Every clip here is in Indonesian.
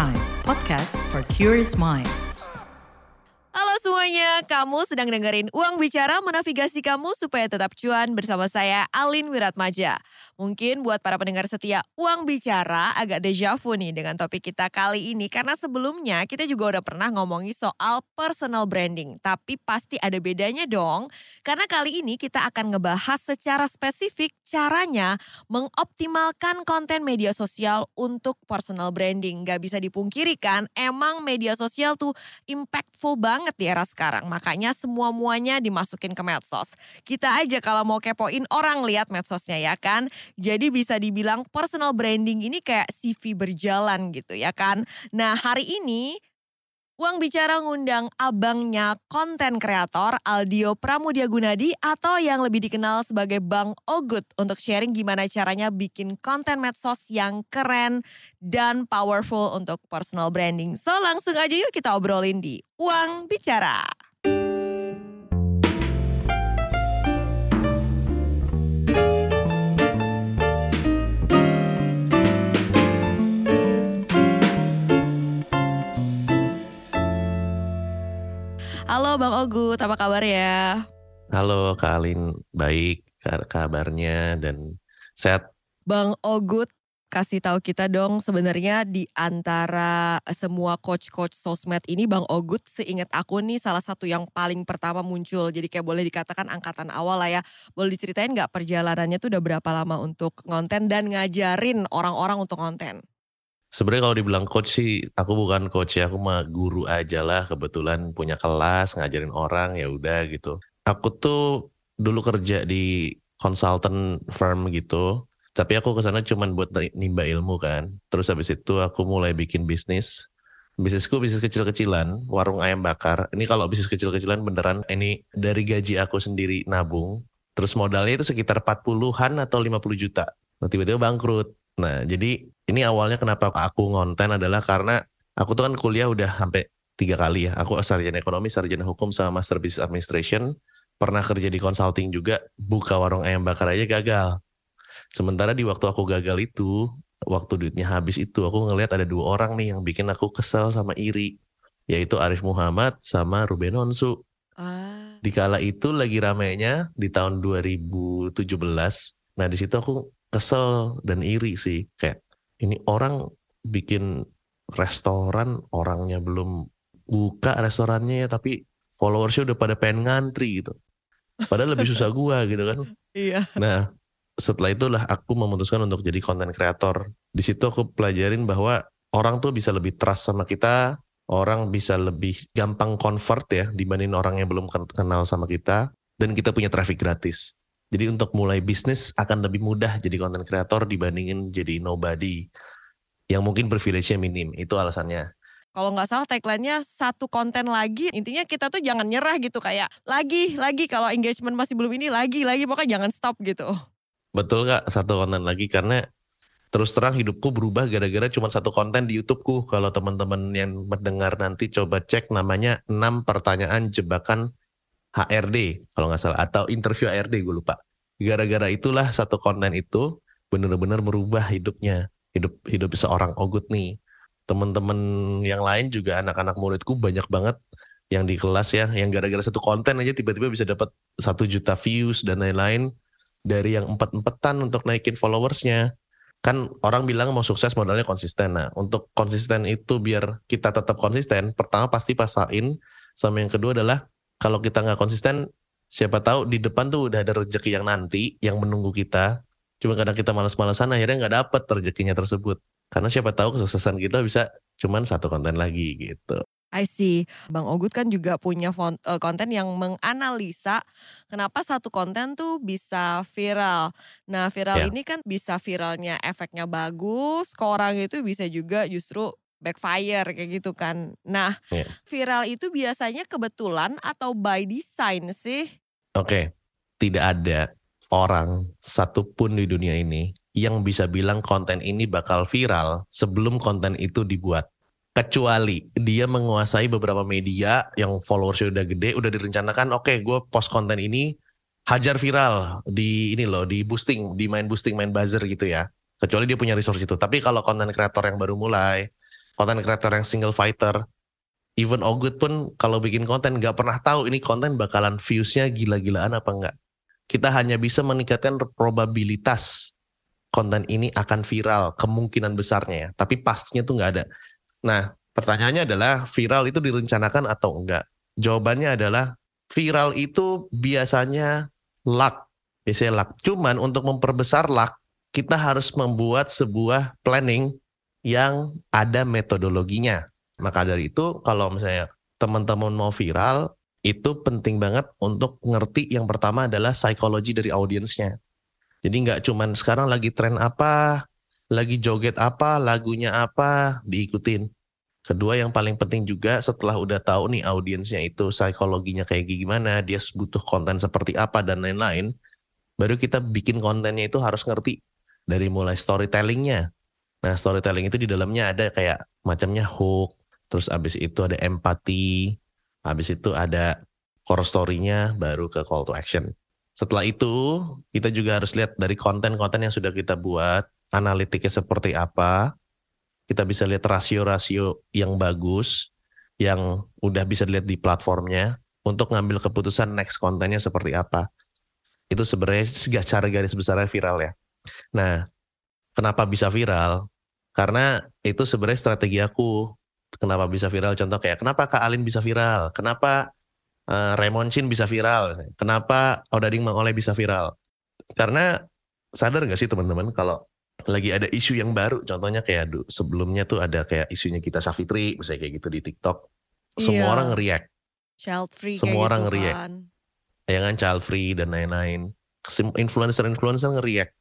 Prime, podcast for curious mind. Semuanya, kamu sedang dengerin Uang Bicara menavigasi kamu supaya tetap cuan bersama saya Alin Wiratmaja. Mungkin buat para pendengar setia Uang Bicara agak deja vu nih dengan topik kita kali ini karena sebelumnya kita juga udah pernah ngomongin soal personal branding. Tapi pasti ada bedanya dong karena kali ini kita akan ngebahas secara spesifik caranya mengoptimalkan konten media sosial untuk personal branding. Gak bisa dipungkiri kan, emang media sosial tuh impactful banget di era. Makanya semua-muanya dimasukin ke medsos. Kita aja kalau mau kepoin orang lihat medsosnya ya kan. Jadi bisa dibilang personal branding ini kayak CV berjalan gitu ya kan. Nah hari ini Uang Bicara ngundang abangnya konten kreator Aldio Pramudia Gunadi atau yang lebih dikenal sebagai Bang Ogut untuk sharing gimana caranya bikin konten medsos yang keren dan powerful untuk personal branding. So langsung aja yuk kita obrolin di Uang Bicara. Halo Bang Ogut, apa kabar ya? Halo Kak Alin, baik kabarnya dan sehat. Bang Ogut, kasih tahu kita dong sebenarnya di antara semua coach-coach sosmed ini Bang Ogut seingat aku nih salah satu yang paling pertama muncul. Jadi kayak boleh dikatakan angkatan awal lah ya. Boleh diceritain nggak perjalanannya tuh udah berapa lama untuk ngonten dan ngajarin orang-orang untuk konten? Sebenarnya kalau dibilang coach sih, aku bukan coach ya, aku mah guru aja lah. Kebetulan punya kelas, ngajarin orang ya udah gitu. Aku tuh dulu kerja di consultant firm gitu, tapi aku ke sana cuma buat nimba ilmu kan. Terus habis itu aku mulai bikin bisnis. Bisnisku bisnis kecil-kecilan, warung ayam bakar. Ini kalau bisnis kecil-kecilan beneran, ini dari gaji aku sendiri nabung. Terus modalnya itu sekitar 40-an atau 50 juta. Nah, tiba-tiba bangkrut. Nah, jadi ini awalnya kenapa aku ngonten adalah karena aku tuh kan kuliah udah sampai tiga kali ya. Aku sarjana ekonomi, sarjana hukum sama master business administration. Pernah kerja di consulting juga, buka warung ayam bakar aja gagal. Sementara di waktu aku gagal itu, waktu duitnya habis itu, aku ngelihat ada dua orang nih yang bikin aku kesel sama iri. Yaitu Arif Muhammad sama Ruben Onsu. Ah. Di kala itu lagi ramenya di tahun 2017. Nah di situ aku kesel dan iri sih. Kayak ini orang bikin restoran orangnya belum buka restorannya ya tapi followersnya udah pada pengen ngantri gitu. Padahal lebih susah gua gitu kan. Iya. Nah setelah itulah aku memutuskan untuk jadi konten kreator di situ aku pelajarin bahwa orang tuh bisa lebih trust sama kita orang bisa lebih gampang convert ya dibanding orang yang belum kenal sama kita dan kita punya traffic gratis jadi untuk mulai bisnis akan lebih mudah jadi konten kreator dibandingin jadi nobody yang mungkin privilege-nya minim. Itu alasannya. Kalau nggak salah tagline-nya satu konten lagi. Intinya kita tuh jangan nyerah gitu kayak lagi, lagi kalau engagement masih belum ini lagi, lagi pokoknya jangan stop gitu. Betul kak, satu konten lagi karena terus terang hidupku berubah gara-gara cuma satu konten di YouTubeku. Kalau teman-teman yang mendengar nanti coba cek namanya 6 pertanyaan jebakan HRD kalau nggak salah atau interview HRD gue lupa. Gara-gara itulah satu konten itu benar-benar merubah hidupnya, hidup hidup seorang Ogut nih. Teman-teman yang lain juga anak-anak muridku banyak banget yang di kelas ya, yang gara-gara satu konten aja tiba-tiba bisa dapat satu juta views dan lain-lain dari yang empat-empatan untuk naikin followersnya. Kan orang bilang mau sukses modalnya konsisten. Nah, untuk konsisten itu biar kita tetap konsisten, pertama pasti pasain, sama yang kedua adalah kalau kita nggak konsisten siapa tahu di depan tuh udah ada rezeki yang nanti yang menunggu kita cuma kadang kita malas-malasan akhirnya nggak dapet rezekinya tersebut karena siapa tahu kesuksesan kita bisa cuman satu konten lagi gitu I see. Bang Ogut kan juga punya eh, konten yang menganalisa kenapa satu konten tuh bisa viral. Nah viral yeah. ini kan bisa viralnya efeknya bagus, ke orang itu bisa juga justru backfire kayak gitu kan. Nah, yeah. viral itu biasanya kebetulan atau by design sih? Oke, okay. tidak ada orang satupun di dunia ini yang bisa bilang konten ini bakal viral sebelum konten itu dibuat. Kecuali dia menguasai beberapa media yang followersnya udah gede, udah direncanakan, oke okay, gue post konten ini hajar viral di ini loh, di boosting, di main boosting, main buzzer gitu ya. Kecuali dia punya resource itu. Tapi kalau konten kreator yang baru mulai, konten kreator yang single fighter. Even Ogut pun kalau bikin konten nggak pernah tahu ini konten bakalan viewsnya gila-gilaan apa enggak. Kita hanya bisa meningkatkan probabilitas konten ini akan viral, kemungkinan besarnya ya. Tapi pastinya tuh nggak ada. Nah, pertanyaannya adalah viral itu direncanakan atau enggak? Jawabannya adalah viral itu biasanya luck. Biasanya luck. Cuman untuk memperbesar luck, kita harus membuat sebuah planning yang ada metodologinya. Maka dari itu kalau misalnya teman-teman mau viral, itu penting banget untuk ngerti yang pertama adalah psikologi dari audiensnya. Jadi nggak cuman sekarang lagi tren apa, lagi joget apa, lagunya apa, diikutin. Kedua yang paling penting juga setelah udah tahu nih audiensnya itu psikologinya kayak gimana, dia butuh konten seperti apa dan lain-lain, baru kita bikin kontennya itu harus ngerti dari mulai storytellingnya. Nah storytelling itu di dalamnya ada kayak macamnya hook, terus abis itu ada empati, abis itu ada core story-nya, baru ke call to action. Setelah itu, kita juga harus lihat dari konten-konten yang sudah kita buat, analitiknya seperti apa. Kita bisa lihat rasio-rasio yang bagus, yang udah bisa dilihat di platformnya, untuk ngambil keputusan next kontennya seperti apa. Itu sebenarnya cara garis besarnya viral ya. Nah, kenapa bisa viral? Karena itu sebenarnya strategi aku. Kenapa bisa viral? Contoh kayak, kenapa Kak Alin bisa viral? Kenapa uh, Raymond Chin bisa viral. Kenapa Odading Mang Oleh bisa viral? Karena sadar gak sih teman-teman kalau lagi ada isu yang baru, contohnya kayak sebelumnya tuh ada kayak isunya kita Safitri, misalnya kayak gitu di TikTok, semua iya. orang react. Child free semua orang gitu react. Kan. Ya kan child free dan lain-lain. Influencer-influencer nge-react.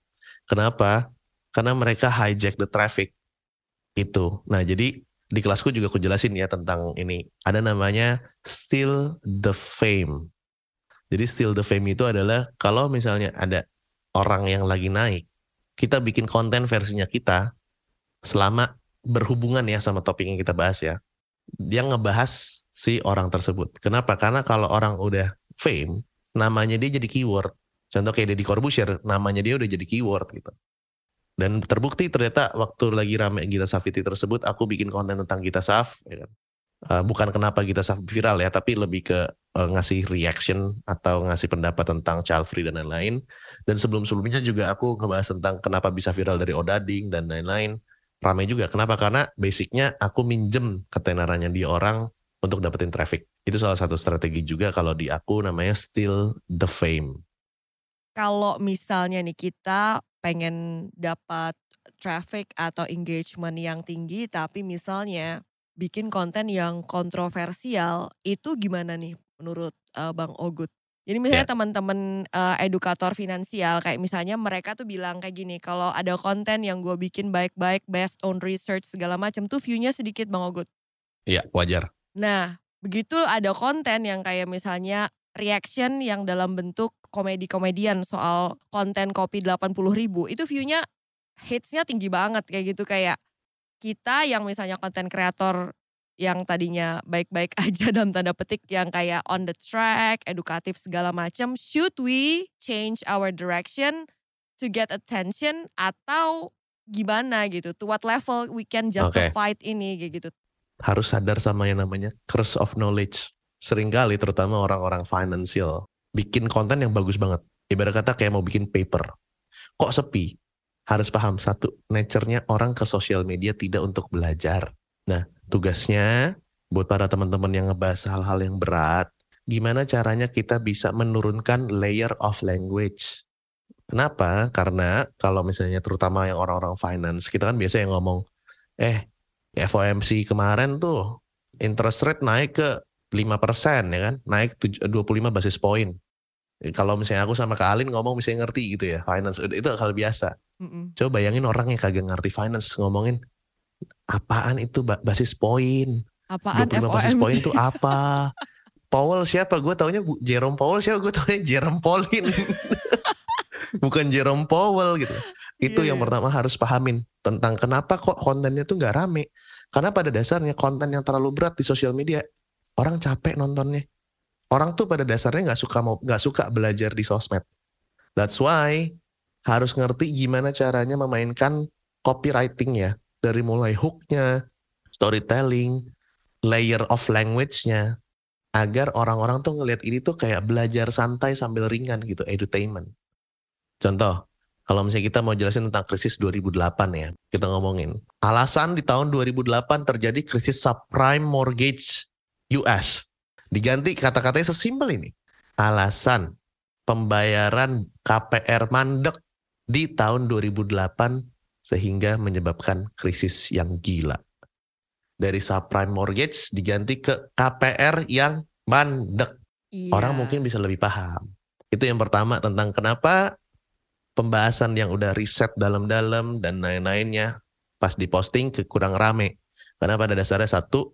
Kenapa? Karena mereka hijack the traffic. Itu. Nah, jadi di kelasku juga aku jelasin ya tentang ini. Ada namanya still the fame. Jadi still the fame itu adalah kalau misalnya ada orang yang lagi naik, kita bikin konten versinya kita selama berhubungan ya sama topik yang kita bahas ya. Dia ngebahas si orang tersebut. Kenapa? Karena kalau orang udah fame, namanya dia jadi keyword. Contoh kayak Deddy Corbuzier, namanya dia udah jadi keyword gitu. Dan terbukti ternyata waktu lagi rame Gita Safiti tersebut, aku bikin konten tentang Gita Saf. Ya kan? uh, bukan kenapa Gita Saf viral ya, tapi lebih ke uh, ngasih reaction atau ngasih pendapat tentang child free dan lain-lain. Dan sebelum-sebelumnya juga aku ngebahas tentang kenapa bisa viral dari Odading dan lain-lain. Ramai juga. Kenapa? Karena basicnya aku minjem ketenarannya di orang untuk dapetin traffic. Itu salah satu strategi juga kalau di aku namanya still the fame. Kalau misalnya nih kita pengen dapat traffic atau engagement yang tinggi tapi misalnya bikin konten yang kontroversial itu gimana nih menurut uh, Bang Ogut? Jadi misalnya yeah. teman-teman uh, edukator finansial kayak misalnya mereka tuh bilang kayak gini, kalau ada konten yang gue bikin baik-baik based on research segala macam tuh view-nya sedikit Bang Ogut. Iya, yeah, wajar. Nah, begitu ada konten yang kayak misalnya reaction yang dalam bentuk komedi-komedian soal konten kopi 80 ribu itu viewnya hitsnya tinggi banget kayak gitu kayak kita yang misalnya konten kreator yang tadinya baik-baik aja dalam tanda petik yang kayak on the track, edukatif segala macam, should we change our direction to get attention atau gimana gitu? To what level we can justify okay. ini kayak gitu? Harus sadar sama yang namanya curse of knowledge. Seringkali terutama orang-orang financial bikin konten yang bagus banget. Ibarat kata kayak mau bikin paper. Kok sepi? Harus paham satu, nature-nya orang ke sosial media tidak untuk belajar. Nah, tugasnya buat para teman-teman yang ngebahas hal-hal yang berat, gimana caranya kita bisa menurunkan layer of language. Kenapa? Karena kalau misalnya terutama yang orang-orang finance, kita kan biasa yang ngomong, eh FOMC kemarin tuh interest rate naik ke 5% ya kan, naik 25 basis point. Kalau misalnya aku sama Kak Alin ngomong misalnya ngerti gitu ya, finance itu hal biasa. Mm-mm. Coba bayangin orang yang kagak ngerti finance ngomongin apaan itu basis point. Apaan 25 FOMC? basis point itu apa? Powell siapa? Gue taunya Jerome Powell siapa? Gue taunya Jerome Pauline. Bukan Jerome Powell gitu. Itu yeah, yang yeah. pertama harus pahamin tentang kenapa kok kontennya tuh nggak rame. Karena pada dasarnya konten yang terlalu berat di sosial media orang capek nontonnya. Orang tuh pada dasarnya nggak suka mau nggak suka belajar di sosmed. That's why harus ngerti gimana caranya memainkan copywriting ya dari mulai hooknya, storytelling, layer of language-nya agar orang-orang tuh ngelihat ini tuh kayak belajar santai sambil ringan gitu, edutainment. Contoh, kalau misalnya kita mau jelasin tentang krisis 2008 ya, kita ngomongin. Alasan di tahun 2008 terjadi krisis subprime mortgage US. Diganti kata-katanya sesimpel ini. Alasan pembayaran KPR mandek di tahun 2008 sehingga menyebabkan krisis yang gila. Dari subprime mortgage diganti ke KPR yang mandek. Iya. Orang mungkin bisa lebih paham. Itu yang pertama tentang kenapa pembahasan yang udah riset dalam-dalam dan lain-lainnya pas diposting ke kurang rame. Karena pada dasarnya satu,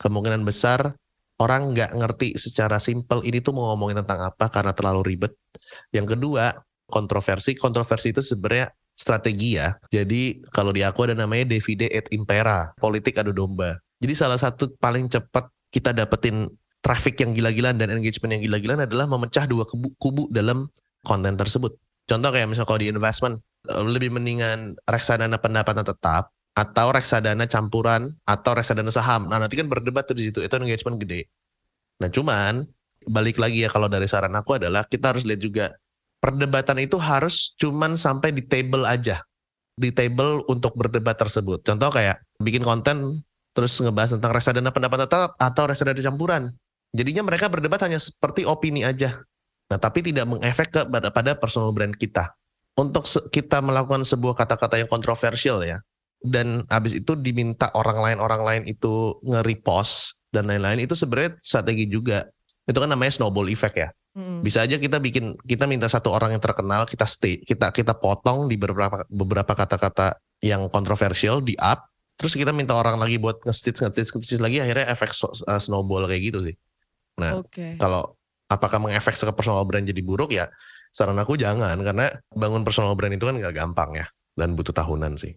kemungkinan besar orang nggak ngerti secara simpel ini tuh mau ngomongin tentang apa karena terlalu ribet. Yang kedua, kontroversi. Kontroversi itu sebenarnya strategi ya. Jadi kalau di aku ada namanya divide et impera, politik adu domba. Jadi salah satu paling cepat kita dapetin traffic yang gila-gilaan dan engagement yang gila-gilaan adalah memecah dua kubu, kubu dalam konten tersebut. Contoh kayak misalnya kalau di investment, lebih mendingan reksadana pendapatan tetap atau reksadana campuran atau reksadana saham. Nah nanti kan berdebat tuh di situ, itu engagement gede. Nah cuman balik lagi ya kalau dari saran aku adalah kita harus lihat juga perdebatan itu harus cuman sampai di table aja. Di table untuk berdebat tersebut. Contoh kayak bikin konten terus ngebahas tentang reksadana pendapat tetap atau reksadana campuran. Jadinya mereka berdebat hanya seperti opini aja. Nah, tapi tidak mengefek ke pada, pada personal brand kita. Untuk kita melakukan sebuah kata-kata yang kontroversial ya, dan habis itu diminta orang lain orang lain itu nge-repost dan lain-lain itu sebenarnya strategi juga. Itu kan namanya snowball effect ya. Bisa aja kita bikin kita minta satu orang yang terkenal kita stay kita kita potong di beberapa beberapa kata-kata yang kontroversial di up terus kita minta orang lagi buat nge-stitch nge-stitch, nge-stitch lagi akhirnya efek uh, snowball kayak gitu sih. Nah, okay. kalau apakah mengefek ke personal brand jadi buruk ya saran aku jangan karena bangun personal brand itu kan nggak gampang ya dan butuh tahunan sih.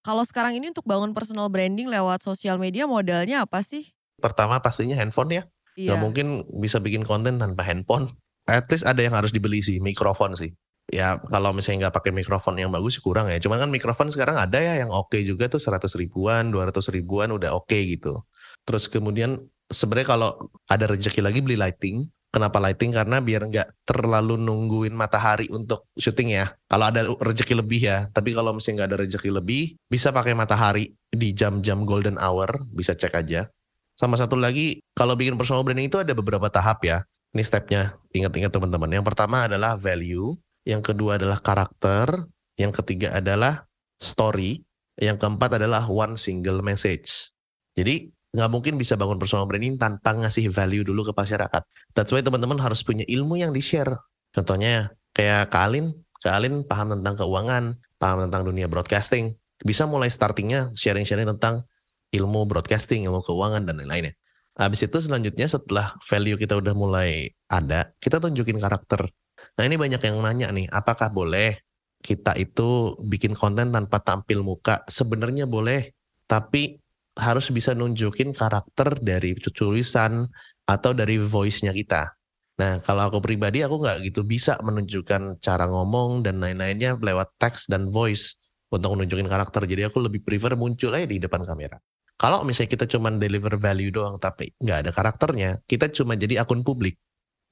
Kalau sekarang ini untuk bangun personal branding lewat sosial media modalnya apa sih? Pertama pastinya handphone ya. Iya. Gak mungkin bisa bikin konten tanpa handphone. At least ada yang harus dibeli sih, mikrofon sih. Ya kalau misalnya nggak pakai mikrofon yang bagus kurang ya. Cuman kan mikrofon sekarang ada ya yang oke okay juga tuh 100 ribuan, 200 ribuan udah oke okay gitu. Terus kemudian sebenarnya kalau ada rezeki lagi beli lighting. Kenapa lighting? Karena biar nggak terlalu nungguin matahari untuk syuting ya. Kalau ada rezeki lebih ya. Tapi kalau misalnya nggak ada rezeki lebih, bisa pakai matahari di jam-jam golden hour. Bisa cek aja. Sama satu lagi, kalau bikin personal branding itu ada beberapa tahap ya. Ini stepnya, ingat-ingat teman-teman. Yang pertama adalah value, yang kedua adalah karakter, yang ketiga adalah story, yang keempat adalah one single message. Jadi nggak mungkin bisa bangun personal branding tanpa ngasih value dulu ke masyarakat. That's why teman-teman harus punya ilmu yang di-share. Contohnya kayak Kak Alin, Kak Alin paham tentang keuangan, paham tentang dunia broadcasting. Bisa mulai startingnya sharing-sharing tentang ilmu broadcasting, ilmu keuangan dan lain-lainnya. Habis itu selanjutnya setelah value kita udah mulai ada, kita tunjukin karakter. Nah ini banyak yang nanya nih, apakah boleh kita itu bikin konten tanpa tampil muka? Sebenarnya boleh, tapi harus bisa nunjukin karakter dari tulisan atau dari voice-nya kita. Nah, kalau aku pribadi aku nggak gitu bisa menunjukkan cara ngomong dan lain-lainnya lewat teks dan voice untuk menunjukin karakter. Jadi aku lebih prefer muncul aja di depan kamera. Kalau misalnya kita cuma deliver value doang tapi nggak ada karakternya, kita cuma jadi akun publik.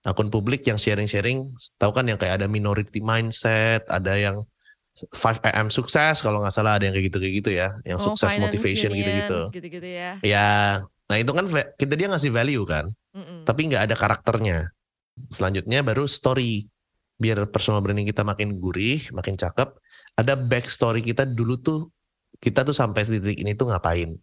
Akun publik yang sharing-sharing, tahu kan yang kayak ada minority mindset, ada yang 5 AM sukses kalau nggak salah ada yang kayak gitu kayak gitu ya, yang oh, sukses motivation gitu-gitu. Gitu-gitu ya. Ya, nah itu kan kita dia ngasih value kan, mm -mm. tapi nggak ada karakternya. Selanjutnya baru story, biar personal branding kita makin gurih, makin cakep. Ada backstory kita dulu tuh kita tuh sampai titik ini tuh ngapain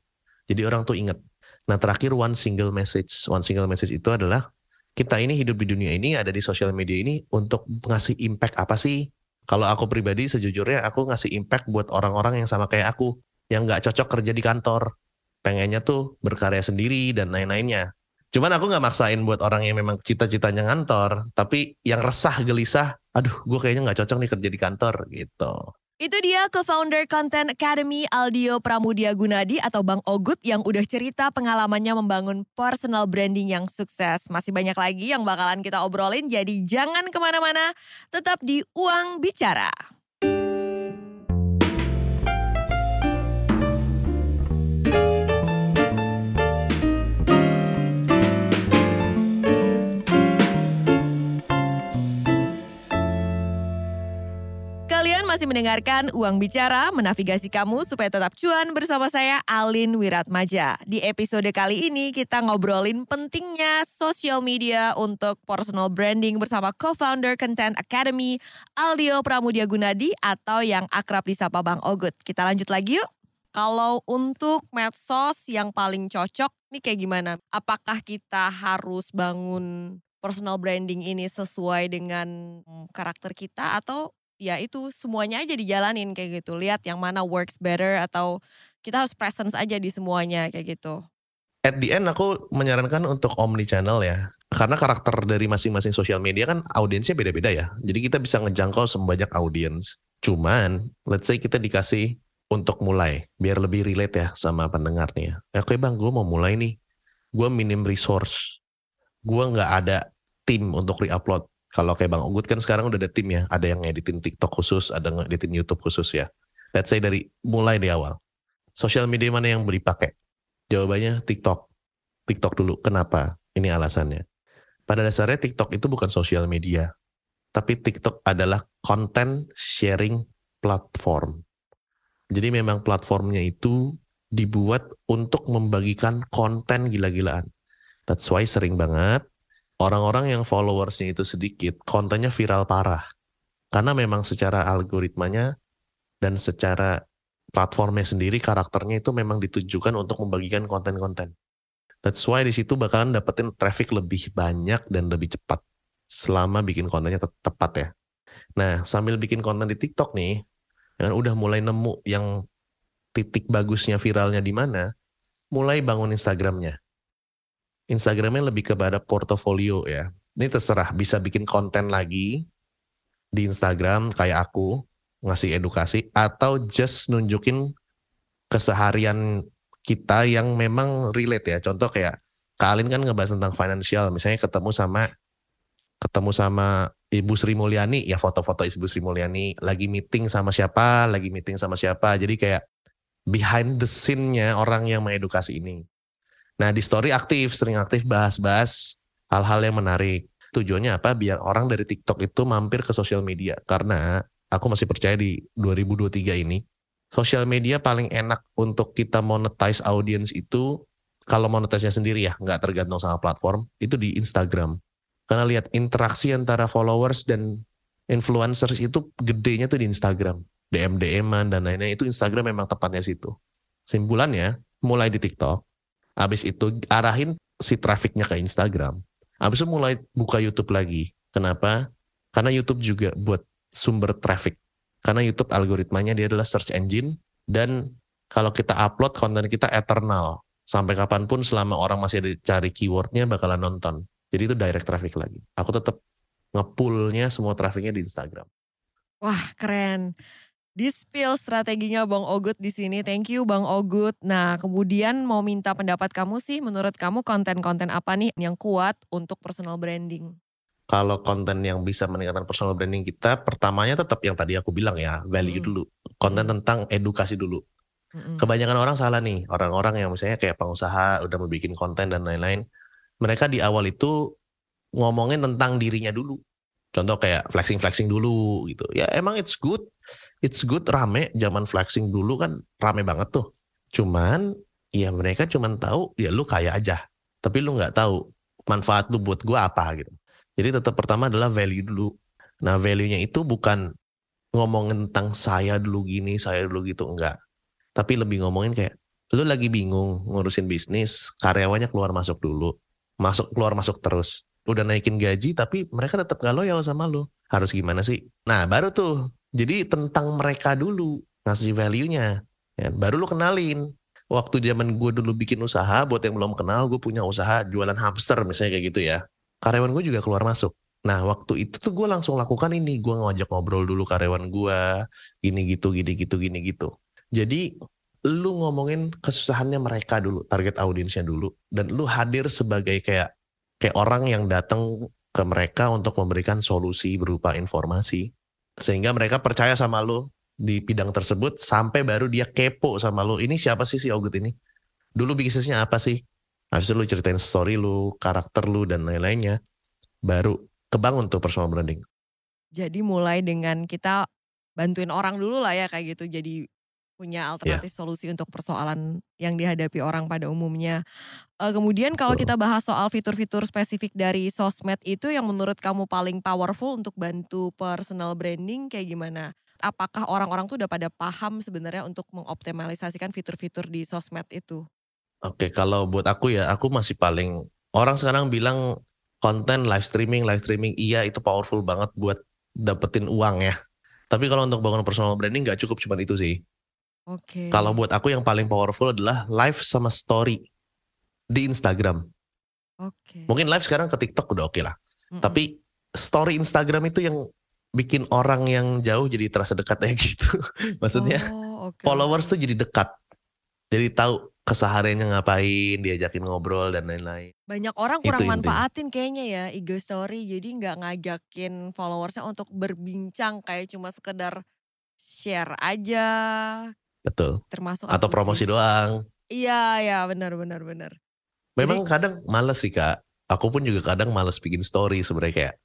jadi orang tuh inget. Nah terakhir one single message. One single message itu adalah kita ini hidup di dunia ini ada di sosial media ini untuk ngasih impact apa sih? Kalau aku pribadi sejujurnya aku ngasih impact buat orang-orang yang sama kayak aku yang nggak cocok kerja di kantor, pengennya tuh berkarya sendiri dan lain-lainnya. Cuman aku nggak maksain buat orang yang memang cita-citanya ngantor, tapi yang resah gelisah, aduh gue kayaknya nggak cocok nih kerja di kantor gitu. Itu dia co-founder Content Academy Aldio Pramudia Gunadi atau Bang Ogut yang udah cerita pengalamannya membangun personal branding yang sukses. Masih banyak lagi yang bakalan kita obrolin, jadi jangan ke mana-mana, tetap di Uang Bicara. Masih mendengarkan Uang Bicara, menavigasi kamu supaya tetap cuan bersama saya Alin Wiratmaja. Di episode kali ini kita ngobrolin pentingnya social media untuk personal branding bersama co-founder Content Academy, Aldio Pramudia Gunadi atau yang akrab disapa Bang Ogut. Kita lanjut lagi yuk. Kalau untuk medsos yang paling cocok, nih kayak gimana? Apakah kita harus bangun personal branding ini sesuai dengan mm, karakter kita atau ya itu semuanya aja dijalanin kayak gitu. Lihat yang mana works better atau kita harus presence aja di semuanya kayak gitu. At the end aku menyarankan untuk omni channel ya. Karena karakter dari masing-masing sosial media kan audiensnya beda-beda ya. Jadi kita bisa ngejangkau sebanyak audiens. Cuman, let's say kita dikasih untuk mulai, biar lebih relate ya sama pendengarnya. Ya, oke bang, gue mau mulai nih. Gue minim resource. Gue nggak ada tim untuk re-upload kalau kayak Bang Ugut kan sekarang udah ada tim ya, ada yang ngeditin TikTok khusus, ada yang ngeditin YouTube khusus ya. Let's say dari mulai di awal. Sosial media mana yang dipakai? Jawabannya TikTok. TikTok dulu. Kenapa? Ini alasannya. Pada dasarnya TikTok itu bukan sosial media. Tapi TikTok adalah content sharing platform. Jadi memang platformnya itu dibuat untuk membagikan konten gila-gilaan. That's why sering banget orang-orang yang followersnya itu sedikit, kontennya viral parah. Karena memang secara algoritmanya dan secara platformnya sendiri karakternya itu memang ditujukan untuk membagikan konten-konten. That's why di situ bakalan dapetin traffic lebih banyak dan lebih cepat selama bikin kontennya te tepat ya. Nah, sambil bikin konten di TikTok nih, yang udah mulai nemu yang titik bagusnya viralnya di mana, mulai bangun Instagramnya. Instagramnya lebih kepada portofolio ya. Ini terserah bisa bikin konten lagi di Instagram kayak aku ngasih edukasi atau just nunjukin keseharian kita yang memang relate ya. Contoh kayak kalian kan ngebahas tentang financial, misalnya ketemu sama ketemu sama Ibu Sri Mulyani, ya foto-foto Ibu Sri Mulyani lagi meeting sama siapa, lagi meeting sama siapa. Jadi kayak behind the scene-nya orang yang mengedukasi ini. Nah di story aktif, sering aktif bahas-bahas hal-hal yang menarik. Tujuannya apa? Biar orang dari TikTok itu mampir ke sosial media. Karena aku masih percaya di 2023 ini, sosial media paling enak untuk kita monetize audience itu, kalau monetize-nya sendiri ya, nggak tergantung sama platform, itu di Instagram. Karena lihat interaksi antara followers dan influencers itu gedenya tuh di Instagram. DM-DM-an dan lainnya, itu Instagram memang tepatnya situ. Simpulannya, mulai di TikTok, Habis itu arahin si trafficnya ke Instagram. Habis itu mulai buka YouTube lagi. Kenapa? Karena YouTube juga buat sumber traffic. Karena YouTube algoritmanya dia adalah search engine dan kalau kita upload konten kita eternal. Sampai kapan pun selama orang masih cari keywordnya bakalan nonton. Jadi itu direct traffic lagi. Aku tetap ngepullnya semua trafficnya di Instagram. Wah keren di spill strateginya Bang Ogut di sini. Thank you Bang Ogut. Nah, kemudian mau minta pendapat kamu sih, menurut kamu konten-konten apa nih yang kuat untuk personal branding? Kalau konten yang bisa meningkatkan personal branding kita, pertamanya tetap yang tadi aku bilang ya, value mm. dulu. Konten tentang edukasi dulu. Mm Kebanyakan orang salah nih, orang-orang yang misalnya kayak pengusaha udah mau bikin konten dan lain-lain. Mereka di awal itu ngomongin tentang dirinya dulu. Contoh kayak flexing-flexing dulu gitu. Ya emang it's good it's good rame zaman flexing dulu kan rame banget tuh. Cuman ya mereka cuman tahu ya lu kaya aja. Tapi lu nggak tahu manfaat lu buat gua apa gitu. Jadi tetap pertama adalah value dulu. Nah value-nya itu bukan ngomongin tentang saya dulu gini, saya dulu gitu, enggak. Tapi lebih ngomongin kayak, lu lagi bingung ngurusin bisnis, karyawannya keluar masuk dulu. Masuk keluar masuk terus. Udah naikin gaji tapi mereka tetap gak loyal sama lu. Harus gimana sih? Nah baru tuh jadi tentang mereka dulu ngasih value-nya. Ya, baru lu kenalin. Waktu zaman gue dulu bikin usaha, buat yang belum kenal, gue punya usaha jualan hamster misalnya kayak gitu ya. Karyawan gue juga keluar masuk. Nah waktu itu tuh gue langsung lakukan ini. Gue ngajak ngobrol dulu karyawan gue. Gini gitu, gini gitu, gini gitu. Jadi lu ngomongin kesusahannya mereka dulu, target audiensnya dulu. Dan lu hadir sebagai kayak kayak orang yang datang ke mereka untuk memberikan solusi berupa informasi sehingga mereka percaya sama lu di bidang tersebut sampai baru dia kepo sama lu. Ini siapa sih si Ogut ini? Dulu bisnisnya apa sih? Habis itu lu ceritain story lu, karakter lu dan lain-lainnya. Baru kebangun tuh personal branding. Jadi mulai dengan kita bantuin orang dulu lah ya kayak gitu jadi punya alternatif solusi untuk persoalan yang dihadapi orang pada umumnya. Uh, kemudian kalau kita bahas soal fitur-fitur spesifik dari sosmed itu yang menurut kamu paling powerful untuk bantu personal branding kayak gimana? Apakah orang-orang tuh udah pada paham sebenarnya untuk mengoptimalisasikan fitur-fitur di sosmed itu? Oke, kalau buat aku ya, aku masih paling orang sekarang bilang konten live streaming, live streaming iya itu powerful banget buat dapetin uang ya. Tapi kalau untuk bangun personal branding nggak cukup cuma itu sih. Oke. Kalau buat aku yang paling powerful adalah live sama story di Instagram. Oke. Mungkin live sekarang ke TikTok udah oke lah. Mm -mm. Tapi story Instagram itu yang bikin orang yang jauh jadi terasa dekat ya gitu. Maksudnya oh, okay. followers tuh jadi dekat. Jadi tahu kesehariannya ngapain, diajakin ngobrol dan lain-lain. Banyak orang kurang itu manfaatin kayaknya ya IG story. Jadi nggak ngajakin followersnya untuk berbincang kayak cuma sekedar share aja Betul. Termasuk Atau promosi sih. doang. Iya, ya benar benar benar. Memang Jadi, kadang males sih kak. Aku pun juga kadang males bikin story sebenarnya kayak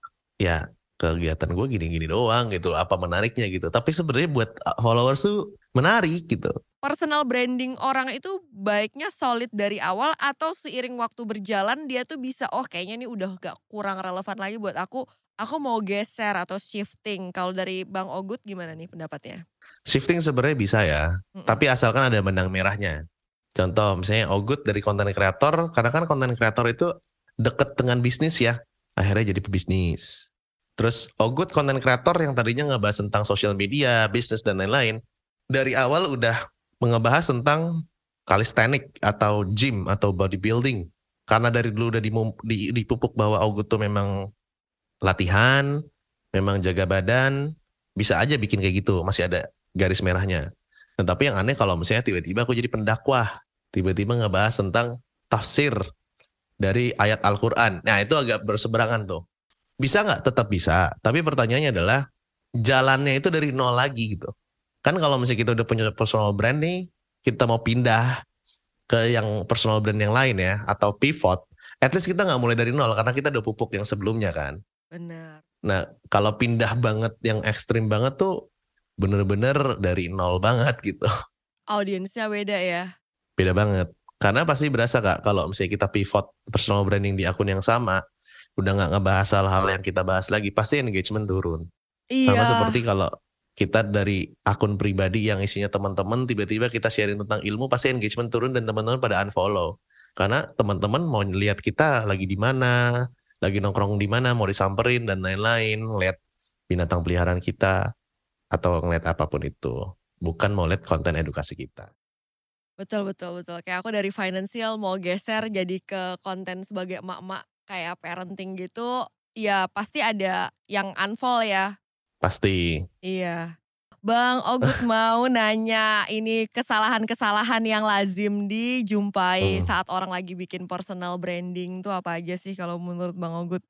ya kegiatan gue gini-gini doang gitu. Apa menariknya gitu. Tapi sebenarnya buat uh, followers tuh menarik gitu. Personal branding orang itu baiknya solid dari awal atau seiring waktu berjalan dia tuh bisa oh kayaknya ini udah gak kurang relevan lagi buat aku aku mau geser atau shifting. Kalau dari Bang Ogut gimana nih pendapatnya? Shifting sebenarnya bisa ya, mm -mm. tapi asalkan ada benang merahnya. Contoh misalnya Ogut dari konten kreator, karena kan konten kreator itu deket dengan bisnis ya, akhirnya jadi pebisnis. Terus Ogut konten kreator yang tadinya ngebahas tentang sosial media, bisnis dan lain-lain, dari awal udah ngebahas tentang calisthenic atau gym atau bodybuilding. Karena dari dulu udah dipupuk bahwa Ogut tuh memang latihan, memang jaga badan, bisa aja bikin kayak gitu, masih ada garis merahnya. Nah, tapi yang aneh kalau misalnya tiba-tiba aku jadi pendakwah, tiba-tiba ngebahas tentang tafsir dari ayat Al-Quran. Nah itu agak berseberangan tuh. Bisa nggak? Tetap bisa. Tapi pertanyaannya adalah jalannya itu dari nol lagi gitu. Kan kalau misalnya kita udah punya personal brand nih, kita mau pindah ke yang personal brand yang lain ya, atau pivot, at least kita nggak mulai dari nol karena kita udah pupuk yang sebelumnya kan. Benar. Nah, kalau pindah banget yang ekstrim banget tuh bener-bener dari nol banget gitu. Audiensnya beda ya? Beda banget. Karena pasti berasa kak kalau misalnya kita pivot personal branding di akun yang sama, udah nggak ngebahas hal-hal yang kita bahas lagi, pasti engagement turun. Iya. Sama seperti kalau kita dari akun pribadi yang isinya teman-teman tiba-tiba kita sharing tentang ilmu pasti engagement turun dan teman-teman pada unfollow karena teman-teman mau lihat kita lagi di mana lagi nongkrong di mana mau disamperin dan lain-lain ngeliat binatang peliharaan kita atau ngeliat apa pun itu. Bukan mau lihat konten edukasi kita. Betul betul betul. Kayak aku dari financial mau geser jadi ke konten sebagai emak-emak kayak parenting gitu ya pasti ada yang unfollow ya. Pasti. Iya Bang Ogut mau nanya ini kesalahan-kesalahan yang lazim dijumpai hmm. saat orang lagi bikin personal branding tuh apa aja sih kalau menurut Bang Ogut?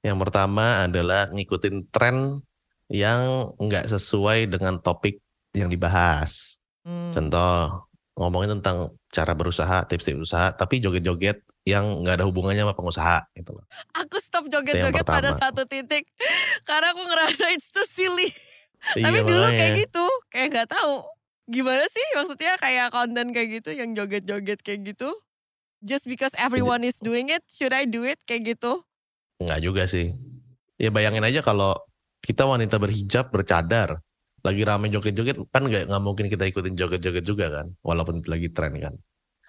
Yang pertama adalah ngikutin tren yang nggak sesuai dengan topik yang dibahas. Hmm. Contoh ngomongin tentang cara berusaha, tips-tips usaha, tapi joget-joget yang nggak ada hubungannya sama pengusaha gitu loh. Aku stop joget-joget pada satu titik karena aku ngerasa it's too silly. Tapi iya, dulu kayak gitu, kayak nggak tahu gimana sih maksudnya kayak konten kayak gitu yang joget-joget kayak gitu. Just because everyone is doing it, should I do it kayak gitu? Enggak juga sih. Ya bayangin aja kalau kita wanita berhijab, bercadar, lagi rame joget-joget, kan nggak nggak mungkin kita ikutin joget-joget juga kan, walaupun itu lagi tren kan.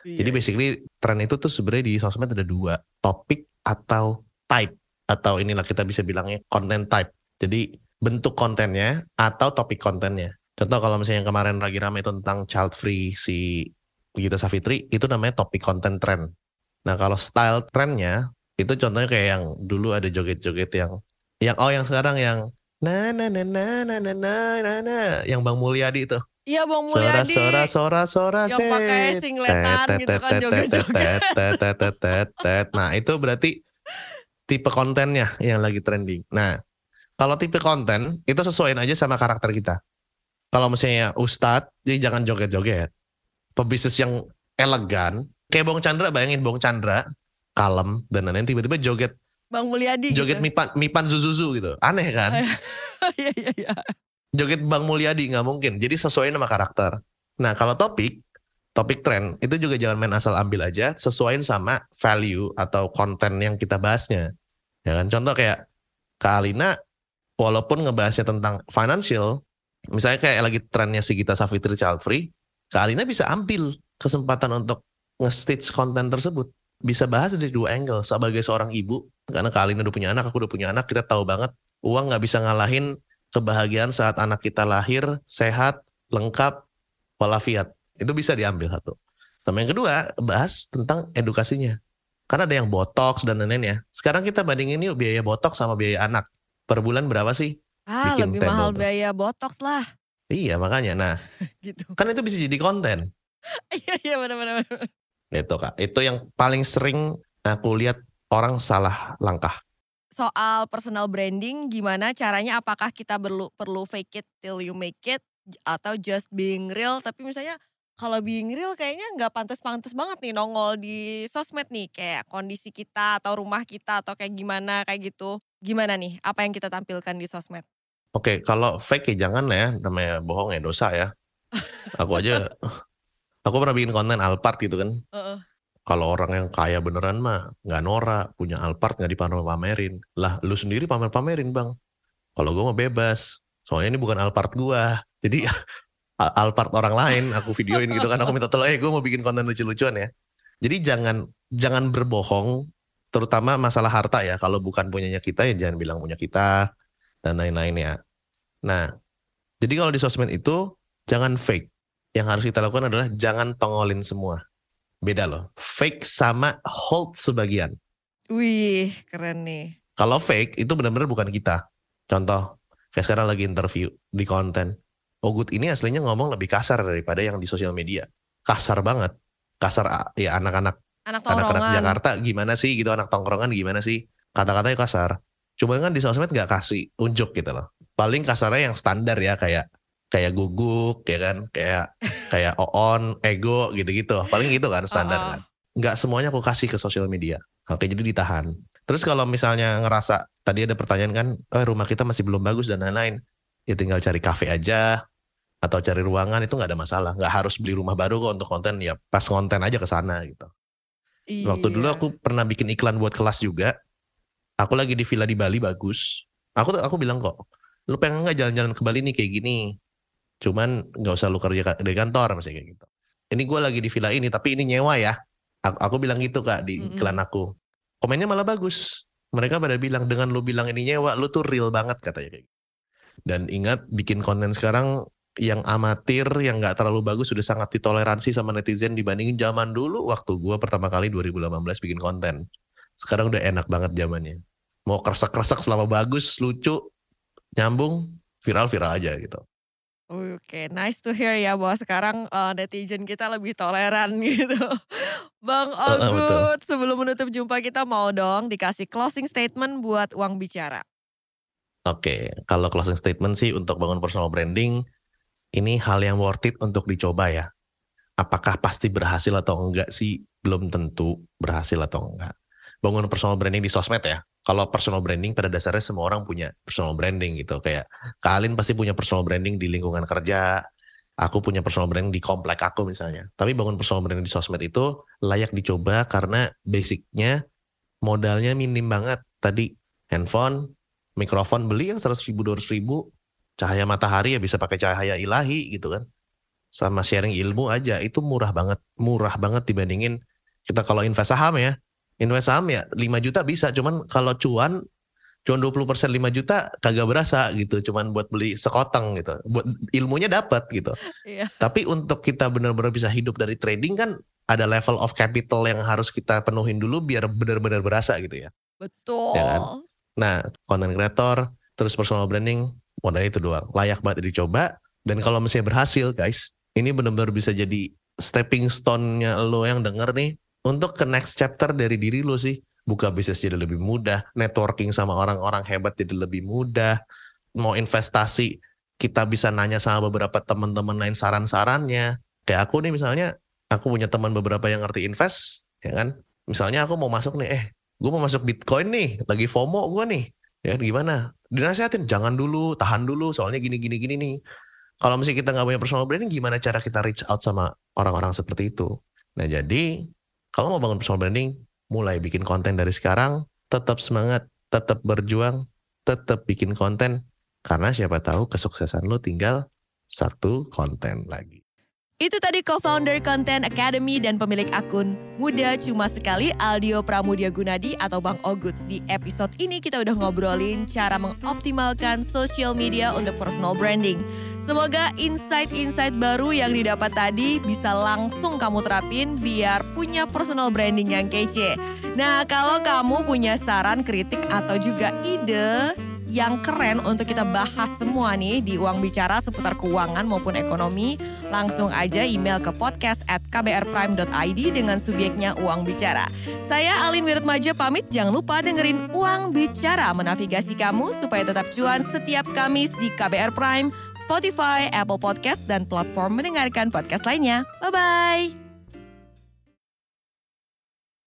Iya. Jadi basically tren itu tuh sebenarnya di sosmed ada dua, topik atau type atau inilah kita bisa bilangnya content type. Jadi bentuk kontennya atau topik kontennya. Contoh kalau misalnya yang kemarin lagi ramai tentang child free si Gita Savitri, itu namanya topik konten trend. Nah kalau style trendnya, itu contohnya kayak yang dulu ada joget-joget yang, yang oh yang sekarang yang na na na na na na na na na yang Bang Mulyadi itu. Iya Bang Mulyadi. Sora sora sora Yang pakai singletan gitu kan joget-joget. Nah itu berarti tipe kontennya yang lagi trending. Nah kalau tipe konten itu sesuaiin aja sama karakter kita. Kalau misalnya ustadz, jadi jangan joget-joget. Pebisnis yang elegan, kayak Bong Chandra, bayangin Bong Chandra, kalem, dan lain-lain tiba-tiba joget. Bang Mulyadi Joget gitu. Mipan, Mipan Zuzuzu gitu. Aneh kan? Iya, iya, iya. joget Bang Mulyadi nggak mungkin. Jadi sesuai nama karakter. Nah kalau topik, topik tren itu juga jangan main asal ambil aja, sesuaiin sama value atau konten yang kita bahasnya. Ya kan? Contoh kayak Kak Alina, walaupun ngebahasnya tentang financial, misalnya kayak lagi trennya si Gita Savitri Child Free, Kak Alina bisa ambil kesempatan untuk nge-stitch konten tersebut. Bisa bahas dari dua angle. Sebagai seorang ibu, karena Kak Alina udah punya anak, aku udah punya anak, kita tahu banget uang nggak bisa ngalahin kebahagiaan saat anak kita lahir, sehat, lengkap, walafiat. Itu bisa diambil satu. Sama yang kedua, bahas tentang edukasinya. Karena ada yang botox dan lain-lain ya. Sekarang kita bandingin yuk biaya botox sama biaya anak. Per bulan berapa sih? Ah, Bikin lebih mahal tuh. biaya botox lah. Iya makanya. Nah, Gitu. kan itu bisa jadi konten. Iya, iya benar-benar. Gitu kak. Itu yang paling sering aku lihat orang salah langkah. Soal personal branding, gimana caranya? Apakah kita perlu perlu fake it till you make it atau just being real? Tapi misalnya kalau being real kayaknya nggak pantas-pantas banget nih nongol di sosmed nih kayak kondisi kita atau rumah kita atau kayak gimana kayak gitu. Gimana nih? Apa yang kita tampilkan di sosmed? Oke, kalau fake ya jangan ya, namanya bohong ya dosa ya. Aku aja, aku pernah bikin konten Alphard gitu kan. Heeh. Kalau orang yang kaya beneran mah nggak norak, punya Alphard nggak dipamer-pamerin. Lah, lu sendiri pamer-pamerin bang. Kalau gue mah bebas. Soalnya ini bukan Alphard gua. Jadi Al- Alphard orang lain, aku videoin gitu kan. Aku minta tolong, eh gue mau bikin konten lucu-lucuan ya. Jadi jangan jangan berbohong, terutama masalah harta ya. Kalau bukan punyanya kita ya jangan bilang punya kita dan lain-lain ya. Nah, jadi kalau di sosmed itu jangan fake. Yang harus kita lakukan adalah jangan tongolin semua. Beda loh. Fake sama hold sebagian. Wih, keren nih. Kalau fake itu benar-benar bukan kita. Contoh, kayak sekarang lagi interview di konten. Ogut ini aslinya ngomong lebih kasar daripada yang di sosial media. Kasar banget. Kasar ah, ya anak-anak. Anak anak-anak. Jakarta gimana sih gitu. Anak tongkrongan gimana sih? Kata-katanya kasar. Cuma kan di sosmed nggak kasih unjuk gitu loh. Paling kasarnya yang standar ya kayak kayak guguk ya kan? Kayak kayak oon ego gitu-gitu. Paling gitu kan standar kan. Nggak semuanya aku kasih ke sosial media. Oke jadi ditahan. Terus kalau misalnya ngerasa tadi ada pertanyaan kan eh, rumah kita masih belum bagus dan lain-lain ya tinggal cari kafe aja atau cari ruangan itu nggak ada masalah nggak harus beli rumah baru kok untuk konten ya pas konten aja ke sana gitu Waktu dulu Iya. aku pernah bikin iklan buat kelas juga. Aku lagi di villa di Bali bagus. Aku aku bilang kok, lu pengen nggak jalan-jalan ke Bali nih kayak gini? Cuman nggak usah lu kerja dari kantor misalnya kayak gitu. Ini gue lagi di villa ini tapi ini nyewa ya. Aku, aku bilang gitu kak di iklan aku. Komennya malah bagus. Mereka pada bilang dengan lu bilang ini nyewa, lu tuh real banget katanya kayak gitu. Dan ingat bikin konten sekarang yang amatir, yang nggak terlalu bagus sudah sangat ditoleransi sama netizen dibandingin zaman dulu waktu gua pertama kali 2018 bikin konten. Sekarang udah enak banget zamannya. Mau kresek-kresek selama bagus, lucu, nyambung, viral-viral aja gitu. Oke, nice to hear ya bahwa sekarang eh, netizen kita lebih toleran gitu. Bang. Ogut, sebelum menutup jumpa kita mau dong dikasih closing statement buat uang bicara. Oke, kalau closing statement sih untuk bangun personal branding, ini hal yang worth it untuk dicoba ya. Apakah pasti berhasil atau enggak sih? Belum tentu berhasil atau enggak. Bangun personal branding di sosmed ya. Kalau personal branding pada dasarnya semua orang punya personal branding gitu. Kayak Kalin pasti punya personal branding di lingkungan kerja. Aku punya personal branding di komplek aku misalnya. Tapi bangun personal branding di sosmed itu layak dicoba karena basicnya modalnya minim banget. Tadi handphone, mikrofon beli yang 100 ribu, 200 ribu, cahaya matahari ya bisa pakai cahaya ilahi gitu kan. Sama sharing ilmu aja, itu murah banget. Murah banget dibandingin kita kalau invest saham ya. Invest saham ya 5 juta bisa, cuman kalau cuan, cuan 20% 5 juta kagak berasa gitu. Cuman buat beli sekoteng gitu. Buat ilmunya dapat gitu. Iya. Tapi untuk kita benar-benar bisa hidup dari trading kan ada level of capital yang harus kita penuhin dulu biar benar-benar berasa gitu ya. Betul. Ya kan? Nah, content creator, terus personal branding, modal itu doang. Layak banget dicoba. Dan kalau misalnya berhasil, guys, ini benar-benar bisa jadi stepping stone-nya lo yang denger nih untuk ke next chapter dari diri lo sih. Buka bisnis jadi lebih mudah, networking sama orang-orang hebat jadi lebih mudah. Mau investasi, kita bisa nanya sama beberapa teman-teman lain saran-sarannya. Kayak aku nih misalnya, aku punya teman beberapa yang ngerti invest, ya kan? Misalnya aku mau masuk nih, eh gue mau masuk Bitcoin nih, lagi FOMO gue nih. Ya kan, gimana? Dinasehatin jangan dulu, tahan dulu soalnya gini gini gini nih. Kalau misalnya kita nggak punya personal branding, gimana cara kita reach out sama orang-orang seperti itu? Nah jadi kalau mau bangun personal branding, mulai bikin konten dari sekarang, tetap semangat, tetap berjuang, tetap bikin konten. Karena siapa tahu kesuksesan lo tinggal satu konten lagi. Itu tadi co-founder Content Academy dan pemilik akun Muda Cuma Sekali Aldio Pramudia Gunadi atau Bang Ogut. Di episode ini kita udah ngobrolin cara mengoptimalkan social media untuk personal branding. Semoga insight-insight baru yang didapat tadi bisa langsung kamu terapin biar punya personal branding yang kece. Nah kalau kamu punya saran, kritik atau juga ide yang keren untuk kita bahas semua nih di Uang Bicara seputar keuangan maupun ekonomi, langsung aja email ke podcast at kbrprime.id dengan subjeknya Uang Bicara. Saya Alin Wiratmaja pamit, jangan lupa dengerin Uang Bicara menavigasi kamu supaya tetap cuan setiap Kamis di KBR Prime, Spotify, Apple Podcast, dan platform mendengarkan podcast lainnya. Bye-bye!